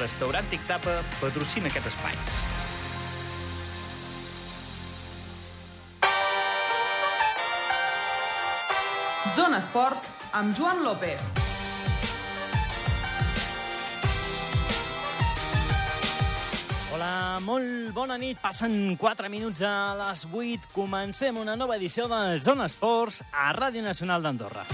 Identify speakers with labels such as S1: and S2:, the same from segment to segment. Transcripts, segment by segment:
S1: Restaurant Tic Tapa patrocina aquest espai.
S2: Zona Esports amb Joan López.
S3: Hola, molt bona nit. Passen 4 minuts a les 8. Comencem una nova edició del Zona Esports a Ràdio Nacional d'Andorra.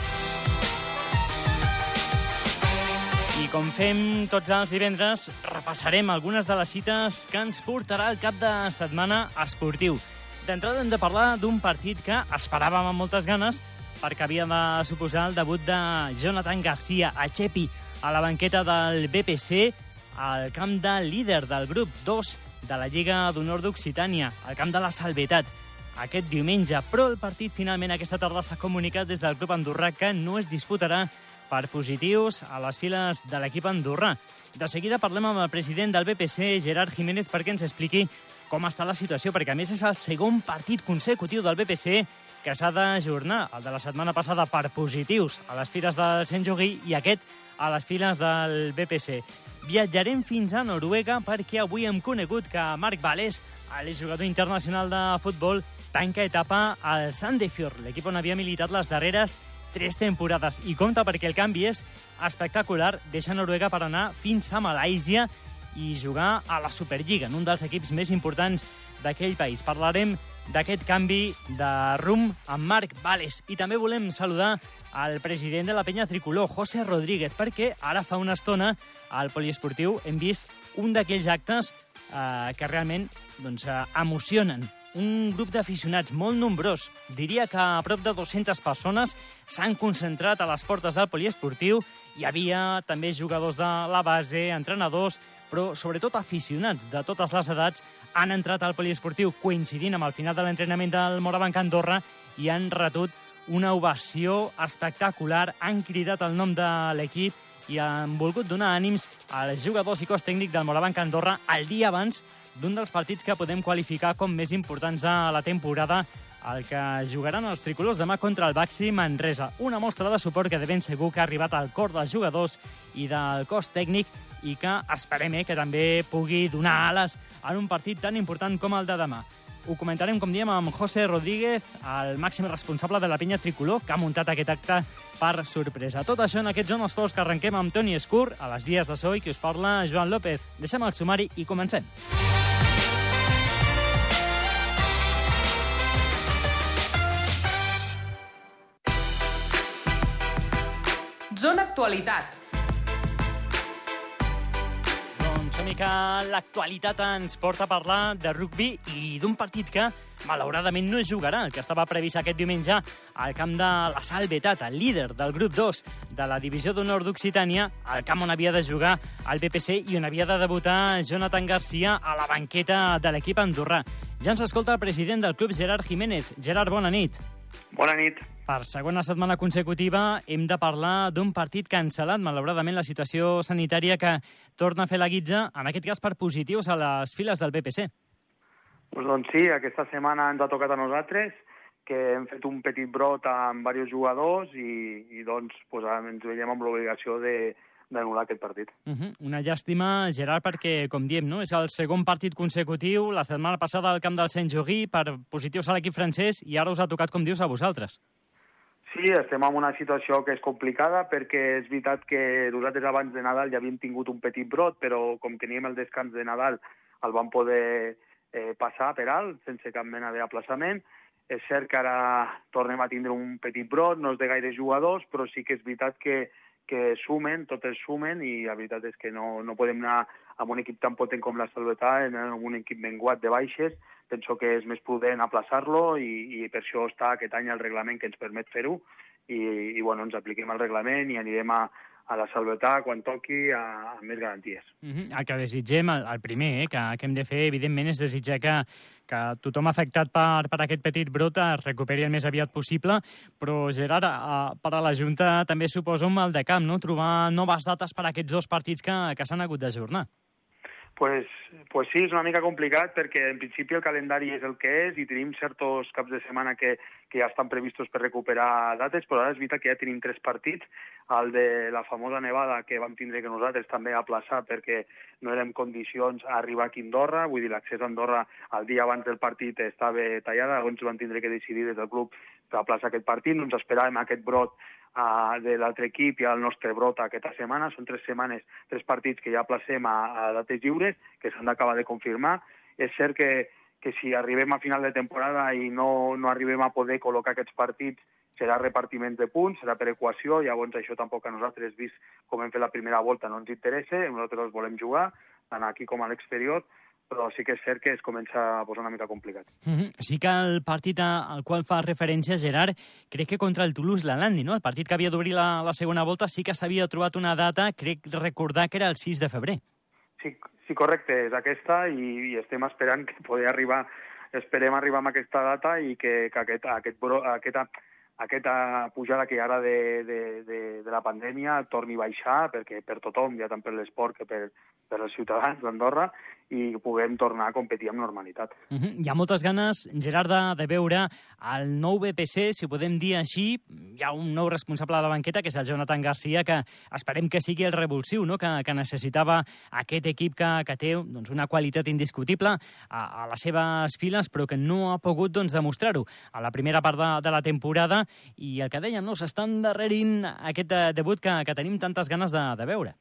S3: Com fem tots els divendres, repassarem algunes de les cites que ens portarà el cap de setmana esportiu. D'entrada hem de parlar d'un partit que esperàvem amb moltes ganes perquè havia de suposar el debut de Jonathan Garcia a Chepi a la banqueta del BPC al camp de líder del grup 2 de la Lliga d'Honor d'Occitània, al camp de la Salvetat, aquest diumenge. Però el partit finalment aquesta tarda s'ha comunicat des del club andorrà que no es disputarà per positius a les files de l'equip andorrà. De seguida parlem amb el president del BPC, Gerard Jiménez, perquè ens expliqui com està la situació, perquè a més és el segon partit consecutiu del BPC que s'ha d'ajornar, el de la setmana passada per positius a les files del Sant Jogui i aquest a les files del BPC. Viatjarem fins a Noruega perquè avui hem conegut que Marc Valés, jugador internacional de futbol, tanca etapa al Sandefjord, l'equip on havia militat les darreres tres temporades. I compta perquè el canvi és espectacular. Deixa Noruega per anar fins a Malàisia i jugar a la Superliga, en un dels equips més importants d'aquell país. Parlarem d'aquest canvi de rum amb Marc Vales. I també volem saludar al president de la penya tricolor, José Rodríguez, perquè ara fa una estona al poliesportiu hem vist un d'aquells actes eh, que realment doncs, eh, emocionen. Un grup d'aficionats molt nombrós, diria que a prop de 200 persones, s'han concentrat a les portes del poliesportiu. Hi havia també jugadors de la base, entrenadors, però sobretot aficionats de totes les edats han entrat al poliesportiu coincidint amb el final de l'entrenament del Morabanc Andorra i han retut una ovació espectacular, han cridat el nom de l'equip i han volgut donar ànims als jugadors i cos tècnic del Morabanc Andorra el dia abans d'un dels partits que podem qualificar com més importants de la temporada, el que jugaran els tricolors demà contra el Baxi Manresa. Una mostra de suport que de ben segur que ha arribat al cor dels jugadors i del cos tècnic i que esperem eh, que també pugui donar ales en un partit tan important com el de demà. Ho comentarem, com diem, amb José Rodríguez, el màxim responsable de la pinya tricolor, que ha muntat aquest acte per sorpresa. Tot això en aquest Zona Esports que arrenquem amb Toni Escur, a les vies de so i que us parla Joan López. Deixem el sumari i comencem.
S2: Zona Actualitat.
S3: Mica l'actualitat ens porta a parlar de rugby i d'un partit que, malauradament, no es jugarà, el que estava previst aquest diumenge al camp de la Salvetat, el líder del grup 2 de la divisió d'honor d'Occitània, al camp on havia de jugar el BPC i on havia de debutar Jonathan Garcia a la banqueta de l'equip andorrà. Ja ens escolta el president del club, Gerard Jiménez. Gerard, bona nit.
S4: Bona nit.
S3: Per segona setmana consecutiva hem de parlar d'un partit cancel·lat, malauradament la situació sanitària que torna a fer la guitza, en aquest cas per positius a les files del BPC.
S4: Pues doncs sí, aquesta setmana ens ha tocat a nosaltres, que hem fet un petit brot amb diversos jugadors i, i doncs pues, ens veiem amb l'obligació de, d'anul·lar aquest partit.
S3: Uh -huh. Una llàstima, Gerard, perquè, com diem, no? és el segon partit consecutiu, la setmana passada al camp del Saint-Jory, per positius a l'equip francès, i ara us ha tocat, com dius, a vosaltres.
S4: Sí, estem en una situació que és complicada perquè és veritat que nosaltres abans de Nadal ja havíem tingut un petit brot, però com teníem el descans de Nadal el vam poder eh, passar per alt sense cap mena d'aplaçament. És cert que ara tornem a tindre un petit brot, no és de gaire jugadors, però sí que és veritat que, que sumen, totes sumen, i la veritat és que no, no podem anar amb un equip tan potent com la Salvetat, en un equip menguat de baixes, penso que és més prudent aplaçar-lo i, i per això està aquest any el reglament que ens permet fer-ho i, i bueno, ens apliquem el reglament i anirem a, a la Salvetat quan toqui a, a més garanties.
S3: Uh -huh. El que desitgem, el, el primer eh, que, que hem de fer, evidentment, és desitjar que, que tothom afectat per, per aquest petit brot es recuperi el més aviat possible, però, Gerard, a, per a la Junta també suposa un mal de camp, no?, trobar noves dates per a aquests dos partits que, que s'han hagut d'ajornar.
S4: Pues, pues sí, és una mica complicat perquè en principi el calendari és el que és i tenim certs caps de setmana que, que ja estan previstos per recuperar dates, però ara és veritat que ja tenim tres partits. El de la famosa nevada que vam tindre que nosaltres també aplaçar perquè no érem condicions a arribar aquí a Andorra, vull dir, l'accés a Andorra el dia abans del partit estava tallada, llavors vam tindre que decidir des del club aplaçar aquest partit, no ens esperàvem aquest brot uh, de l'altre equip i el nostre brot aquesta setmana. Són tres setmanes, tres partits que ja placem a, a dates lliures, que s'han d'acabar de confirmar. És cert que, que si arribem a final de temporada i no, no arribem a poder col·locar aquests partits, serà repartiment de punts, serà per equació, llavors això tampoc a nosaltres, vist com hem fet la primera volta, no ens interessa, nosaltres volem jugar, tant aquí com a l'exterior, però sí que és cert que es comença a posar una mica complicat.
S3: Mm -hmm. Sí que el partit al qual fa referència Gerard, crec que contra el Toulouse l'Alandi, no? El partit que havia d'obrir la, la segona volta sí que s'havia trobat una data, crec recordar que era el 6 de febrer.
S4: Sí, sí correcte, és aquesta i, i estem esperant que poder arribar, esperem arribar a aquesta data i que, que aquest, aquest, aquesta, aquesta pujada que hi ha ara de, de, de, de la pandèmia torni a baixar perquè per tothom, ja tant per l'esport que per, per als ciutadans d'Andorra, i puguem tornar a competir amb normalitat.
S3: Uh -huh. Hi ha moltes ganes, Gerard, de, de veure el nou BPC, si ho podem dir així. Hi ha un nou responsable de la banqueta, que és el Jonathan Garcia, que esperem que sigui el revulsiu no? que, que necessitava aquest equip que, que té doncs, una qualitat indiscutible a, a les seves files, però que no ha pogut doncs, demostrar-ho a la primera part de, de la temporada. I el que dèiem, no? s'estan darrerint aquest eh, debut que, que tenim tantes ganes de, de veure.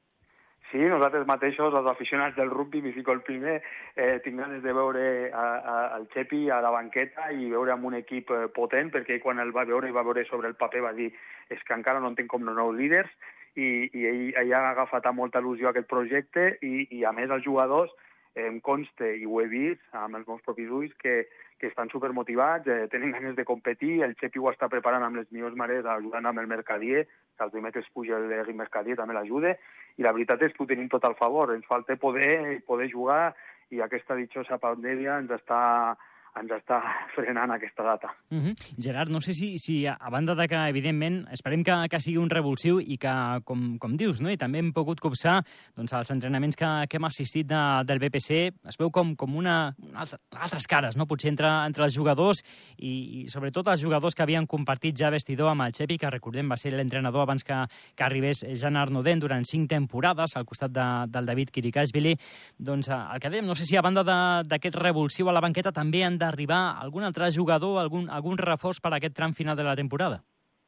S4: Sí, nosaltres mateixos, els aficionats del rugby, m'hi fico el primer, eh, tinc ganes de veure a, a, el Xepi a la banqueta i veure amb un equip eh, potent, perquè quan el va veure i va veure sobre el paper va dir és que encara no entenc com no nous líders, i, i ell, ell ha agafat amb molta il·lusió aquest projecte i, i a més els jugadors em consta, i ho he vist amb els meus propis ulls, que, que estan supermotivats, eh, tenen ganes de competir, el Xepi ho està preparant amb les millors mares, ajudant amb el Mercadier, que el dimecres puja el Mercadier també l'ajuda, i la veritat és que ho tenim tot al favor, ens falta poder, poder jugar i aquesta ditxosa pandèmia ens està ens està frenant aquesta data.
S3: Uh -huh. Gerard, no sé si, si a banda de que, evidentment, esperem que, que sigui un revulsiu i que, com, com dius, no? i també hem pogut copsar doncs, els entrenaments que, que hem assistit de, del BPC, es veu com, com una, una altra, altres cares, no? potser entre, entre els jugadors i, i sobretot els jugadors que havien compartit ja vestidor amb el Xepi, que recordem va ser l'entrenador abans que, que arribés Jan Arnodent durant cinc temporades al costat de, del David Kirikashvili. Doncs el que dèiem, no sé si a banda d'aquest revulsiu a la banqueta també han de d'arribar algun altre jugador, algun, algun reforç per a aquest tram final de la temporada?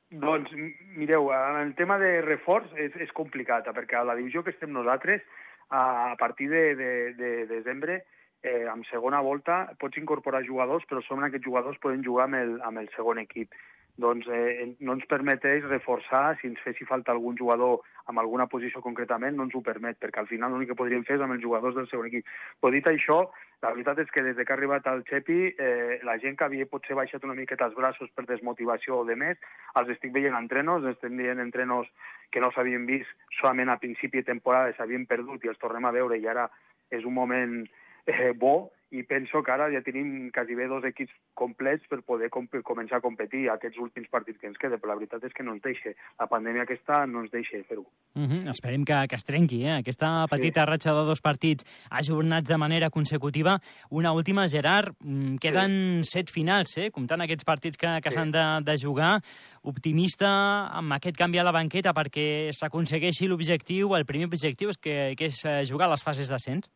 S4: Doncs, mireu, el tema de reforç és, és complicat, perquè a la divisió que estem nosaltres, a partir de, de, de desembre, eh, amb segona volta, pots incorporar jugadors, però són aquests jugadors poden jugar amb el, amb el segon equip doncs eh, no ens permeteix reforçar, si ens fessi falta algun jugador amb alguna posició concretament, no ens ho permet, perquè al final l'únic que podríem fer és amb els jugadors del seu equip. Però dit això, la veritat és que des que ha arribat al Xepi, eh, la gent que havia potser baixat una miqueta els braços per desmotivació o de més, els estic veient entrenos, estem veient entrenos que no s'havien vist solament a principi de temporada, s'havien perdut i els tornem a veure i ara és un moment eh, bo i penso que ara ja tenim quasi bé dos equips complets per poder com començar a competir aquests últims partits que ens queden, però la veritat és que no ens deixa. La pandèmia aquesta no ens deixa fer-ho.
S3: Uh mhm, -huh. Esperem que, que es trenqui, eh? Aquesta petita sí. ratxa de dos partits ajornats de manera consecutiva. Una última, Gerard, mm, queden sí. set finals, eh? comptant aquests partits que, que s'han sí. de, de jugar. Optimista amb aquest canvi a la banqueta perquè s'aconsegueixi l'objectiu, el primer objectiu és que, que és eh, jugar a les fases d'ascens?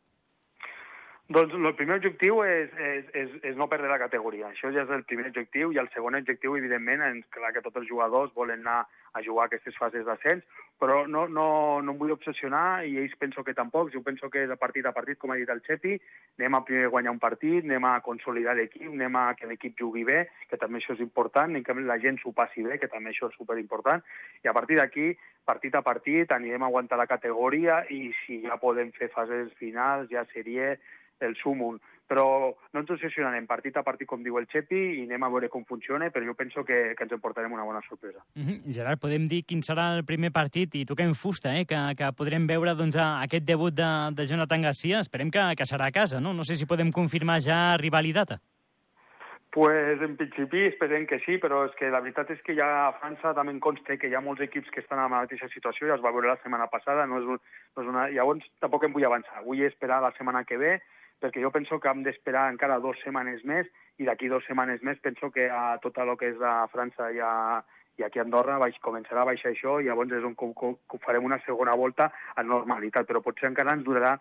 S4: Doncs el primer objectiu és, és, és, és no perdre la categoria. Això ja és el primer objectiu i el segon objectiu, evidentment, és clar que tots els jugadors volen anar a jugar aquestes fases d'ascens, però no, no, no em vull obsessionar i ells penso que tampoc. Jo penso que de partit a partit, com ha dit el Xepi, anem a primer guanyar un partit, anem a consolidar l'equip, anem a que l'equip jugui bé, que també això és important, i que la gent s'ho passi bé, que també això és superimportant, i a partir d'aquí, partit a partit, anirem a aguantar la categoria i si ja podem fer fases finals, ja seria el súmum, però no ens obsessionarem partit a partit, com diu el Xepi, i anem a veure com funciona, però jo penso que, que ens emportarem una bona sorpresa.
S3: Mm -hmm. Gerard, podem dir quin serà el primer partit, i toquem fusta, eh? que, que podrem veure doncs, aquest debut de, de Jonathan Garcia. Esperem que, que serà a casa, no? No sé si podem confirmar ja rival i data.
S4: Pues en principi esperem que sí, però és que la veritat és que ja a França també em consta que hi ha molts equips que estan en la mateixa situació, ja es va veure la setmana passada, no és, un, no és una... llavors tampoc em vull avançar, vull esperar la setmana que ve, perquè jo penso que hem d'esperar encara dues setmanes més i d'aquí dues setmanes més penso que a tot el que és a França i, a, i aquí a Andorra baix, començarà a baixar això i llavors és on com, com, com farem una segona volta a normalitat, però potser encara ens durarà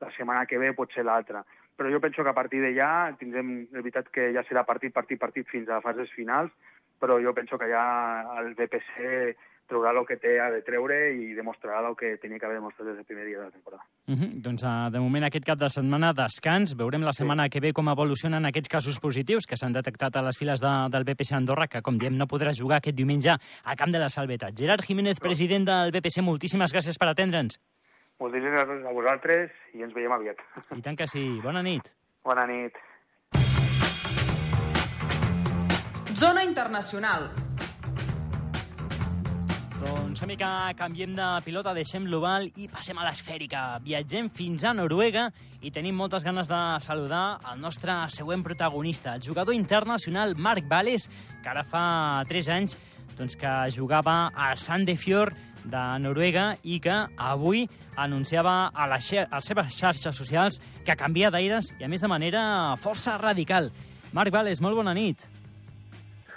S4: la setmana que ve, potser l'altra. Però jo penso que a partir d'allà tindrem, és veritat que ja serà partit, partit, partit fins a fases finals, però jo penso que ja el BPC traurà el que té a de treure i demostrarà el que tenia que haver demostrat des del primer dia de la temporada.
S3: Uh -huh. Doncs uh, de moment aquest cap de setmana descans. Veurem la setmana sí. que ve com evolucionen aquests casos positius que s'han detectat a les files de, del BPC Andorra, que com diem no podrà jugar aquest diumenge a Camp de la Salvetat. Gerard Jiménez, president del BPC, moltíssimes gràcies per atendre'ns.
S4: Moltíssimes gràcies a vosaltres i ens veiem aviat.
S3: I tant que sí. Bona nit.
S4: Bona nit.
S2: Zona Internacional.
S3: Doncs, mica canviem de pilota, deixem l'oval i passem a l'esfèrica. Viatgem fins a Noruega i tenim moltes ganes de saludar el nostre següent protagonista, el jugador internacional Marc Vales, que ara fa 3 anys doncs, que jugava al Sandefjord de Noruega i que avui anunciava a, les, a les seves xarxes socials que canvia d'aires i, a més, de manera força radical. Marc Vales, molt bona nit.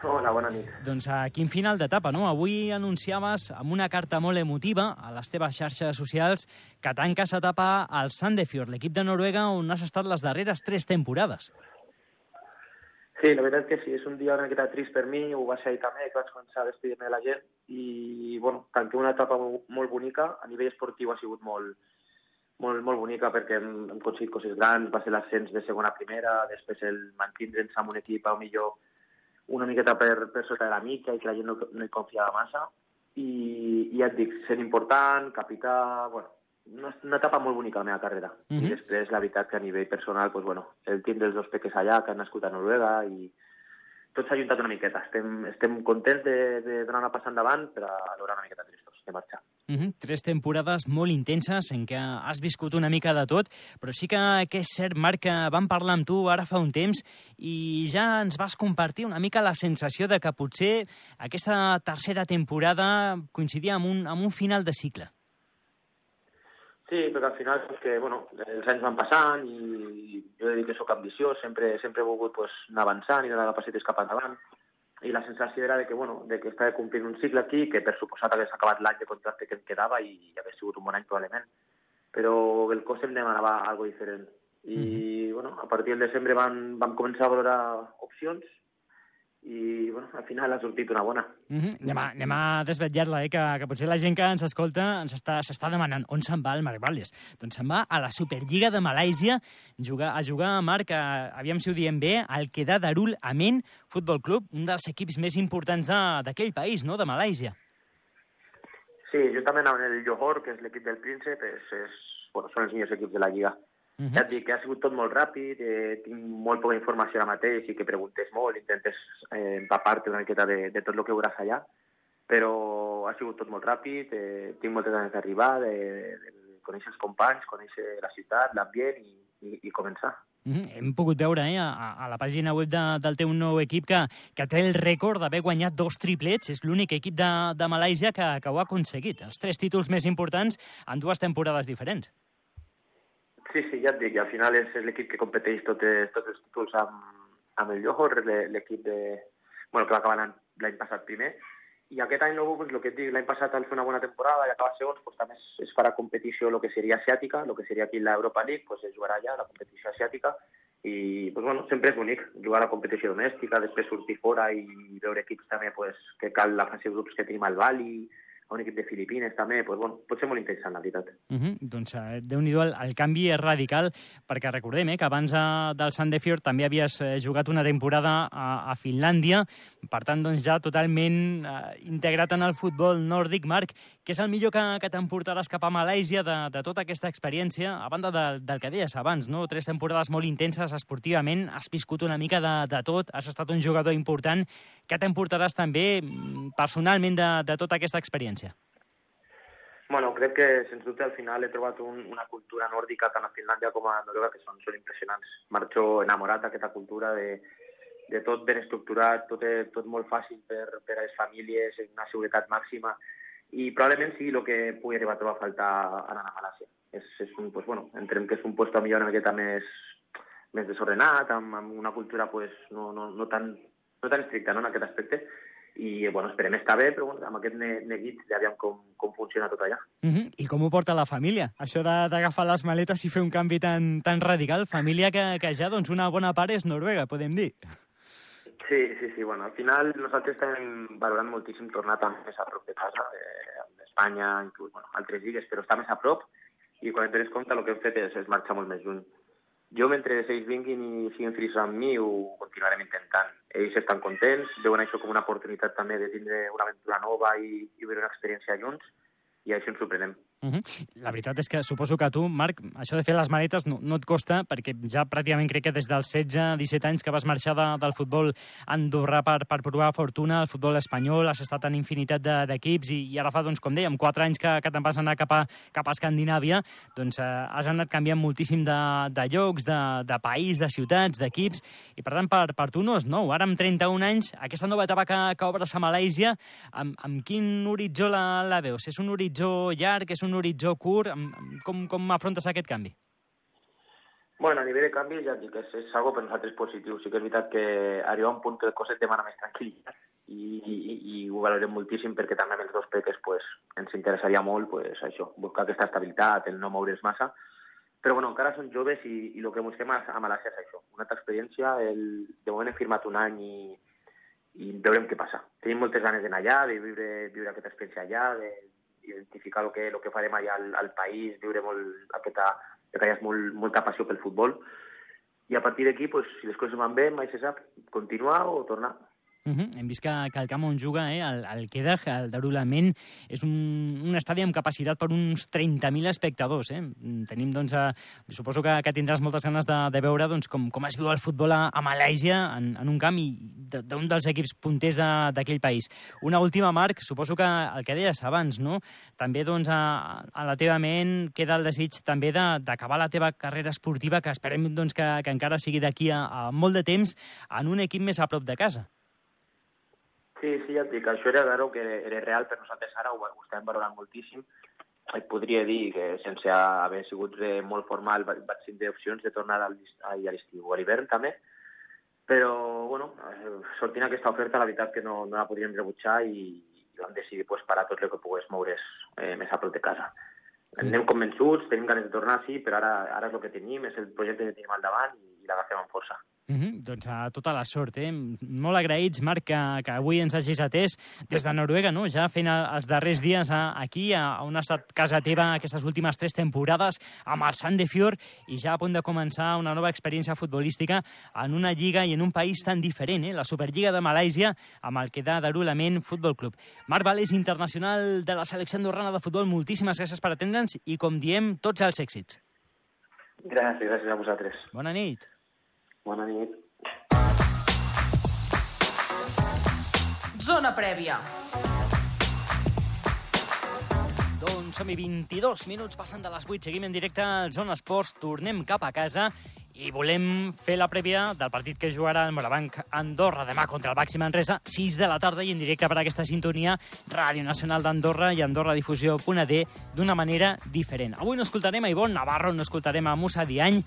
S5: Hola, bona nit.
S3: Doncs a quin final d'etapa, no? Avui anunciaves amb una carta molt emotiva a les teves xarxes socials que tanques etapa al Sandefjord, l'equip de Noruega on has estat les darreres tres temporades.
S5: Sí, la veritat que sí, és un dia una miqueta trist per mi, ho va ser ahir també, que vaig començar a despedir-me de la gent i, bueno, tanqué una etapa molt bonica, a nivell esportiu ha sigut molt, molt, molt bonica perquè hem, hem aconseguit coses grans, va ser l'ascens de segona a primera, després el mantindre'ns amb un equip a millor una miqueta per, per sota de la mica i que la gent no, no hi confiava massa i, i ja et dic, sent important, capità, bueno, una, una etapa molt bonica la meva carrera. Mm -hmm. I després, la veritat, que a nivell personal, pues, bueno, el tindre els dos peques allà, que han nascut a Noruega, i tot s'ha ajuntat una miqueta. Estem, estem contents de, de donar una passa endavant, però alhora una miqueta tristos de marxar.
S3: Mm -hmm. Tres temporades molt intenses en què has viscut una mica de tot, però sí que, que és cert, Marc, que vam parlar amb tu ara fa un temps i ja ens vas compartir una mica la sensació de que potser aquesta tercera temporada coincidia amb un, amb un final de cicle.
S5: Sí, perquè al final és que, bueno, els anys van passant i jo he dit que sóc ambiciós, sempre, sempre he volgut pues, anar avançant i anar de passetes cap endavant i la sensació era de que, bueno, de que estava complint un cicle aquí, que per suposat hagués acabat l'any de contracte que em quedava i hagués sigut un bon any probablement, però el cos em demanava algo diferent. I, mm -hmm. bueno, a partir del desembre van, vam començar a valorar opcions i bueno, al final ha sortit una bona.
S3: Mm -hmm. Anem a, anem a desvetllar-la, eh? que, que potser la gent que ens escolta ens està, s'està demanant on se'n va el Marc Valles. Doncs se'n va a la Superliga de Malàisia jugar, a jugar a Marc, a, aviam si ho diem bé, al Quedà Darul Amen Futbol Club, un dels equips més importants d'aquell país, no?, de Malàisia.
S5: Sí, juntament amb el Johor, que és l'equip del Príncep, és, és, bueno, són els millors equips de la Lliga. Uh -huh. Ja et dic que ha sigut tot molt ràpid, eh, tinc molt poca informació ara mateix i que preguntes molt, intentes eh, empapar-te una miqueta de, de tot el que veuràs allà, però ha sigut tot molt ràpid, eh, tinc moltes ganes d'arribar, de, de conèixer els companys, conèixer la ciutat, l'ambient i, i, i començar.
S3: Hem pogut veure eh, a, a la pàgina web de, del teu nou equip que, que té el rècord d'haver guanyat dos triplets. És l'únic equip de, de Malàisia que, que ho ha aconseguit. Els tres títols més importants en dues temporades diferents.
S5: Sí, sí, ja et dic, al final és, és l'equip que competeix tots, tots els títols amb, amb el Johor, l'equip de... Bueno, que va acabar l'any passat primer, i aquest any nou, pues, el que et dic, l'any passat al fer una bona temporada i acabar segons, pues, també es, es farà competició el que seria asiàtica, el que seria aquí l'Europa League, pues, es jugarà allà, la competició asiàtica, i pues, bueno, sempre és bonic jugar a la competició domèstica, després sortir fora i veure equips també pues, que cal la fase de grups que tenim al Bali, a un equip de Filipines també, pues, bueno, pot ser molt interessant, la veritat.
S3: Uh -huh. Doncs eh, déu-n'hi-do, el, el canvi és radical, perquè recordem eh, que abans eh, del Sandefjord també havies eh, jugat una temporada a, a Finlàndia, per tant, doncs ja totalment eh, integrat en el futbol nòrdic. Marc, què és el millor que, que t'emportaràs cap a Malàisia de, de tota aquesta experiència, a banda de, del que deies abans, no? tres temporades molt intenses esportivament, has viscut una mica de, de tot, has estat un jugador important, què t'emportaràs també mm, personalment de, de tota aquesta experiència? Experiència?
S5: Bueno, crec que, sens dubte, al final he trobat un, una cultura nòrdica tant a Finlàndia com a Noruega que són, són impressionants. Marxo enamorat d'aquesta cultura de, de tot ben estructurat, tot, tot molt fàcil per, per a les famílies, una seguretat màxima, i probablement sigui el que pugui arribar a trobar a faltar anant a Malàcia. És, és un, pues, bueno, entenem que és un lloc millor una miqueta més, més desordenat, amb, amb una cultura pues, no, no, no, tan, no tan estricta no, en aquest aspecte, i bueno, esperem estar bé, però bueno, amb aquest neguit ja veiem com, com funciona tot allà.
S3: Uh -huh. I com ho porta la família? Això d'agafar les maletes i fer un canvi tan, tan radical? Família que, que ja doncs, una bona part és Noruega, podem dir.
S5: Sí, sí, sí. Bueno, al final nosaltres estem valorant moltíssim tornar també més a prop de casa, d'Espanya, inclús bueno, altres lligues, però està més a prop i quan et dones compte el que hem fet és, és marxar molt més lluny. Jo, mentre ells vinguin i siguin feliços amb mi, ho continuarem intentant. Ells estan contents, veuen això com una oportunitat també de tindre una aventura nova i, i viure una experiència junts, i així ens ho prenem.
S3: Uh -huh. La veritat és que suposo que a tu, Marc, això de fer les maletes no, no et costa, perquè ja pràcticament crec que des dels 16-17 anys que vas marxar de, del futbol andorrà per, per provar fortuna, el futbol espanyol, has estat en infinitat d'equips de, i, i ara fa, doncs, com dèiem, 4 anys que, que te'n vas anar cap a, cap a Escandinàvia, doncs eh, has anat canviant moltíssim de, de llocs, de, de país, de ciutats, d'equips, i per tant, per, per tu no és nou. Ara, amb 31 anys, aquesta nova etapa que, que obres a Malàisia, amb, amb quin horitzó la, la veus? És un horitzó llarg, és un un horitzó curt? Com, com afrontes aquest canvi?
S5: Bueno, a nivell de canvi ja dic que és, és algo per nosaltres positiu. Sí que és veritat que arriba un punt que el cos et demana més tranquil·litat i, i, i ho valorem moltíssim perquè també amb els dos peques pues, ens interessaria molt pues, això, buscar aquesta estabilitat, el no moure's massa. Però bueno, encara són joves i, i el que busquem a, a Malàcia és això, una altra experiència. El, de moment hem firmat un any i, i veurem què passa. Tenim moltes ganes d'anar allà, de viure, viure aquesta experiència allà, de, identificar el que, el que farem allà al, al país, viure molt aquesta, que hi ha molt, molta passió pel futbol. I a partir d'aquí, pues, si les coses van bé, mai se sap, continuar o tornar.
S3: Uh -huh. Hem vist que, que el camp on juga, eh, el, el Kedah, el Darulament, és un, un estadi amb capacitat per uns 30.000 espectadors. Eh? Tenim, doncs, a, suposo que, que tindràs moltes ganes de, de veure doncs, com, com es viu el futbol a, a Malàisia en, en un camp i d'un dels equips punters d'aquell país. Una última, Marc, suposo que el que deies abans, no? També doncs, a, a la teva ment queda el desig també d'acabar la teva carrera esportiva, que esperem doncs, que, que encara sigui d'aquí a, a molt de temps, en un equip més a prop de casa.
S5: Sí, sí, ja et dic, això era claro que era real per nosaltres ara, ho, ho estem valorant moltíssim. Et podria dir que sense haver sigut molt formal vaig tindre opcions de tornar a l'estiu o a l'hivern també, però bueno, eh, sortint aquesta oferta la veritat que no, no la podíem rebutjar i, i vam decidir pues, parar tot el que pogués moure's eh, més a prop de casa. Mm. Anem convençuts, tenim ganes de tornar, sí, però ara, ara és el que tenim, és el projecte que tenim al davant i, i l'agafem amb força.
S3: Mm -hmm. Doncs a tota la sort, eh? Molt agraïts, Marc, que, que avui ens hagis atès des de Noruega, no? Ja fent els darrers dies a, aquí, a, on ha estat casa teva aquestes últimes tres temporades, amb el Sandefjord, i ja a punt de començar una nova experiència futbolística en una lliga i en un país tan diferent, eh? La Superliga de Malàisia, amb el que da Darulament Futbol Club. Marc Valés, internacional de la selecció andorrana de futbol, moltíssimes gràcies per atendre'ns i, com diem, tots els èxits.
S5: Gràcies, gràcies a vosaltres.
S3: Bona nit.
S5: Bona nit.
S2: Zona prèvia.
S3: Doncs som-hi 22 minuts passant de les 8. Seguim en directe al Zona Esports. Tornem cap a casa i volem fer la prèvia del partit que jugarà el Morabanc Andorra demà contra el Baxi Manresa, 6 de la tarda i en directe per aquesta sintonia Ràdio Nacional d'Andorra i Andorra Difusió.d d'una manera diferent. Avui no escoltarem a Ivonne Navarro, no escoltarem a Musa Diany,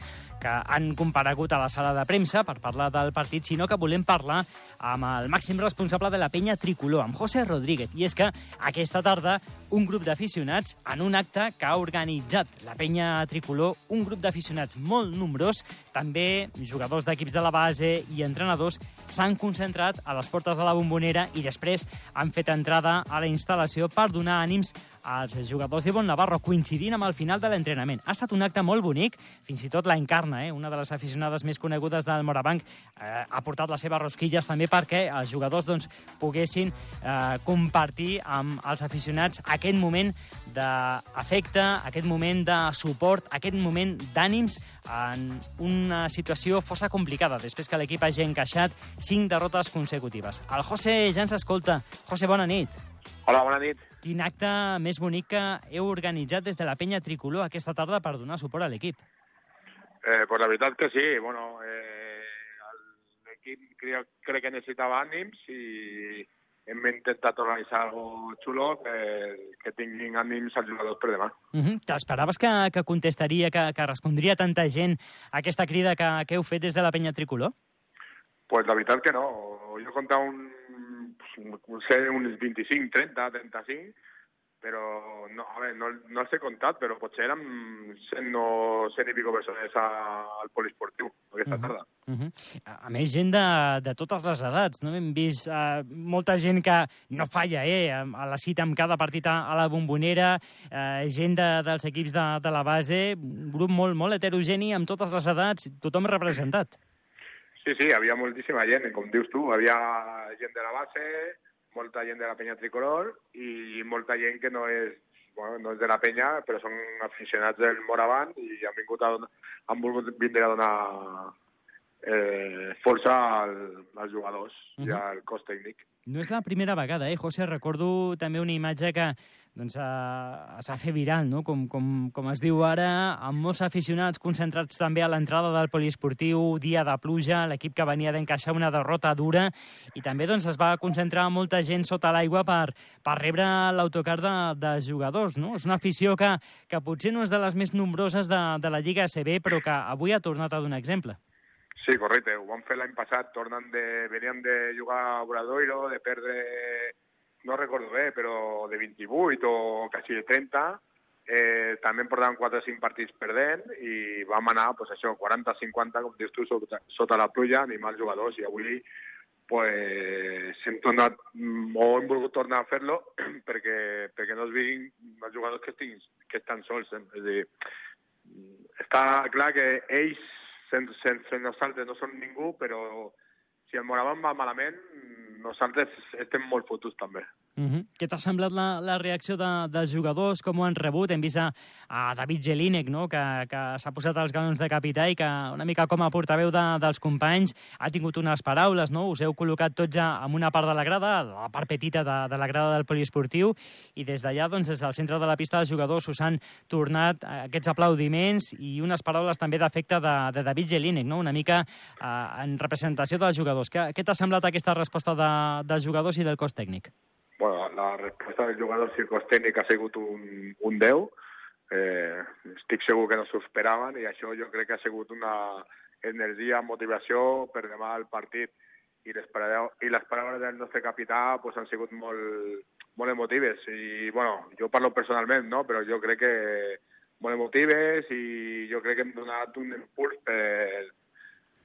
S3: que han comparegut a la sala de premsa per parlar del partit, sinó que volem parlar amb el màxim responsable de la penya tricolor, amb José Rodríguez. I és que aquesta tarda un grup d'aficionats en un acte que ha organitzat la penya tricolor, un grup d'aficionats molt nombrós, també jugadors d'equips de la base i entrenadors s'han concentrat a les portes de la bombonera i després han fet entrada a la instal·lació per donar ànims als jugadors d'Ivon Navarro, coincidint amb el final de l'entrenament. Ha estat un acte molt bonic, fins i tot la Encarna, eh, una de les aficionades més conegudes del Morabanc, eh, ha portat les seves rosquilles també perquè els jugadors doncs, poguessin eh, compartir amb els aficionats aquest moment d'afecte, aquest moment de suport, aquest moment d'ànims en una situació força complicada, després que l'equip hagi encaixat cinc derrotes consecutives. El José ja ens escolta. José, bona nit.
S6: Hola, bona nit.
S3: Quin acte més bonic que heu organitzat des de la penya tricolor aquesta tarda per donar suport a l'equip?
S6: Eh, pues la veritat que sí. Bueno, eh, l'equip crec, crec que necessitava ànims i hem intentat organitzar algo xulo que, que tinguin ànims als jugadors per demà.
S3: Uh -huh. T'esperaves que, que contestaria, que, que respondria tanta gent a aquesta crida que, que heu fet des de la penya tricolor?
S6: Pues la veritat que no. Jo comptava un, no sé, uns 25, 30, 35, però no, a veure, no, no els he comptat, però potser érem 100 o 100 i pico persones al poliesportiu aquesta uh -huh. tarda.
S3: Uh -huh. A més, gent de, de totes les edats, no? Hem vist uh, molta gent que no falla, eh? A la cita amb cada partit a la bombonera, uh, gent de, dels equips de, de la base, un grup molt, molt heterogeni, amb totes les edats, tothom representat.
S6: Sí, sí, havia moltíssima gent, com dius tu, havia gent de la base, molta gent de la penya tricolor i molta gent que no és, bueno, no és de la penya, però són aficionats del Moravant i han vingut a han volgut vindre a donar eh, força al, als jugadors uh -huh. i al cos tècnic.
S3: No és la primera vegada, eh, José? Recordo també una imatge que doncs, eh, es va fer viral, no? com, com, com es diu ara, amb molts aficionats concentrats també a l'entrada del poliesportiu, dia de pluja, l'equip que venia d'encaixar una derrota dura, i també doncs, es va concentrar molta gent sota l'aigua per, per rebre l'autocar de, de jugadors. No? És una afició que, que potser no és de les més nombroses de, de la Lliga ACB, però que avui ha tornat a donar exemple.
S6: Sí, correcte. Ho vam fer l'any passat, de... veníem de jugar a Obradoiro, de perdre, no recordo bé, però de 28 o quasi de 30. Eh, també portàvem 4 o 5 partits perdent i vam anar, pues, això, 40-50, com dius tu, sota, sota la pluja, animar els jugadors. I avui pues, hem tornat, o hem volgut tornar a fer-lo perquè, perquè no es vegin els jugadors que, estiguin, que estan sols. Eh? És dir, està clar que ells sense, sense nosaltres no són ningú, però si el Moravant va malament, nosaltres estem molt fotuts també.
S3: Uh -huh. Què t'ha semblat la, la reacció de, dels jugadors, com ho han rebut? Hem vist a, a David Jelinek, no? que, que s'ha posat els galons de capità i que una mica com a portaveu de, dels companys ha tingut unes paraules, no? us heu col·locat tots ja en una part de la grada, la part petita de, de la grada del poliesportiu, i des d'allà, doncs, des del centre de la pista, els jugadors us han tornat aquests aplaudiments i unes paraules també d'afecte de, de David Jelinek, no? una mica eh, en representació dels jugadors. Què, què t'ha semblat aquesta resposta de, dels jugadors i del cos tècnic?
S6: Bueno, la resposta del jugador circostècnic ha sigut un, un 10. Eh, estic segur que no s'ho esperaven i això jo crec que ha sigut una energia, motivació per demà al partit i les i les paraules del nostre capità pues, han sigut molt, molt emotives i bueno, jo parlo personalment, no? però jo crec que molt emotives i jo crec que hem donat un impuls per,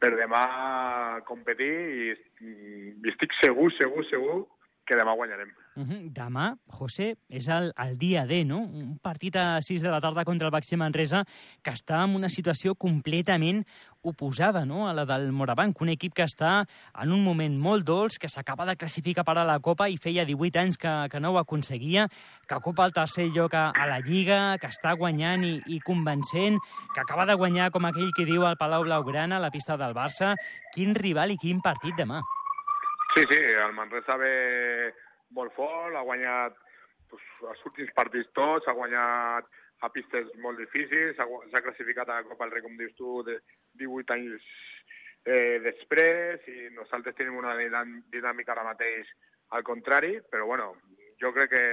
S6: per demà competir i, i estic segur, segur, segur que demà guanyarem.
S3: Uh -huh. Demà, José, és el, el dia D, no? Un partit a 6 de la tarda contra el Baxi Manresa que està en una situació completament oposada no? a la del Morabanc, un equip que està en un moment molt dolç, que s'acaba de classificar per a la Copa i feia 18 anys que, que no ho aconseguia, que ocupa el tercer lloc a, a la Lliga, que està guanyant i, i convencent, que acaba de guanyar, com aquell que diu, al Palau Blaugrana, a la pista del Barça. Quin rival i quin partit demà.
S6: Sí, sí, el Manresa ve molt fort, ha guanyat pues, els últims partits tots, ha guanyat a pistes molt difícils, s'ha classificat a la Copa del Rei, com dius tu, de 18 anys eh, després, i nosaltres tenim una dinàmica ara mateix al contrari, però bueno, jo crec que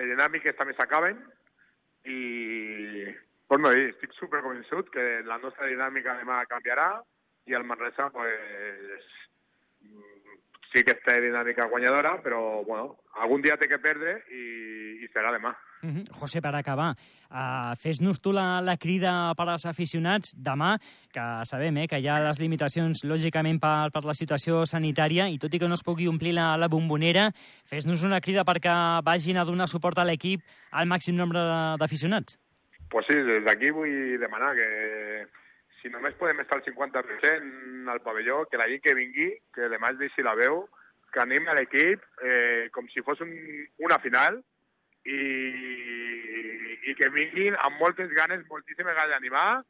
S6: les dinàmiques també s'acaben i, pues no dir, estic super convençut que la nostra dinàmica demà canviarà i el Manresa pues, sí que està dinàmica guanyadora, però bueno, algun dia té que perdre i, i serà demà.
S3: Uh -huh. José, per acabar, uh, fes-nos tu la, la crida per als aficionats demà, que sabem eh, que hi ha les limitacions, lògicament, per, per la situació sanitària, i tot i que no es pugui omplir la, la bombonera, fes-nos una crida perquè vagin a donar suport a l'equip al màxim nombre d'aficionats.
S6: Pues sí, des d'aquí vull demanar que si només podem estar al 50% al pavelló, que la gent que vingui, que demà es deixi la veu, que anem a l'equip eh, com si fos un, una final i, i que vinguin amb moltes ganes, moltíssimes ganes d'animar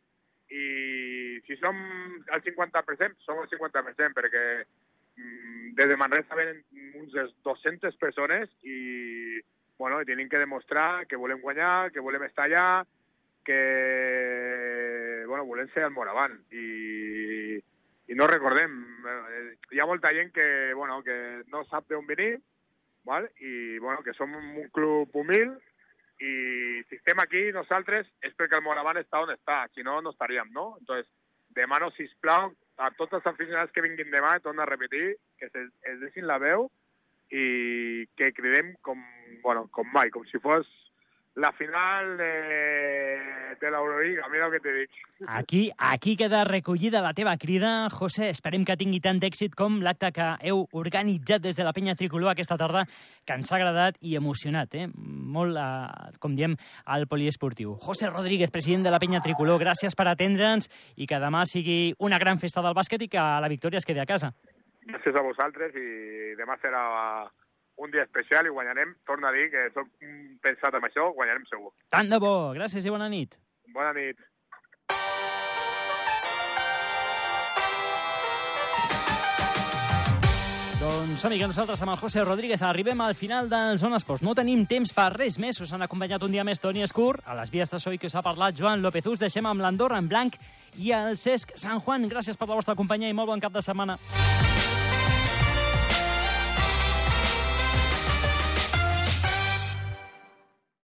S6: i si som al 50%, som al 50% perquè mm, des de Manresa venen uns 200 persones i, bueno, tenim que demostrar que volem guanyar, que volem estar allà, que bueno, volem ser el Moravant i, i no recordem, hi ha molta gent que, bueno, que no sap d'on venir, val? i bueno, que som un club humil, i si estem aquí nosaltres és perquè el Moraván està on està, si no, no estaríem, no? Entonces, demano, sisplau, a tots els aficionats que vinguin demà, torno a repetir, que se, es deixin la veu i que cridem com, bueno, com mai, com si fos la final de, de l'Euroliga, mira el que t'he dit.
S3: Aquí, aquí queda recollida la teva crida. José, esperem que tingui tant d'èxit com l'acte que heu organitzat des de la penya tricolor aquesta tarda, que ens ha agradat i emocionat, eh? molt, eh, com diem, al poliesportiu. José Rodríguez, president de la penya tricolor, gràcies per atendre'ns i que demà sigui una gran festa del bàsquet i que la victòria es quedi a casa.
S6: Gràcies a vosaltres i demà serà un dia especial i guanyarem, torna a dir que soc pensat en això, guanyarem segur.
S3: Tant de bo, gràcies i bona nit.
S6: Bona nit.
S3: Doncs que nosaltres amb el José Rodríguez arribem al final del Zona Esports. No tenim temps per res més. Us han acompanyat un dia més Toni Escur. A les vies de Soi que us ha parlat Joan López Us. Deixem amb l'Andorra en blanc i el Cesc San Juan. Gràcies per la vostra companyia i molt bon cap de setmana.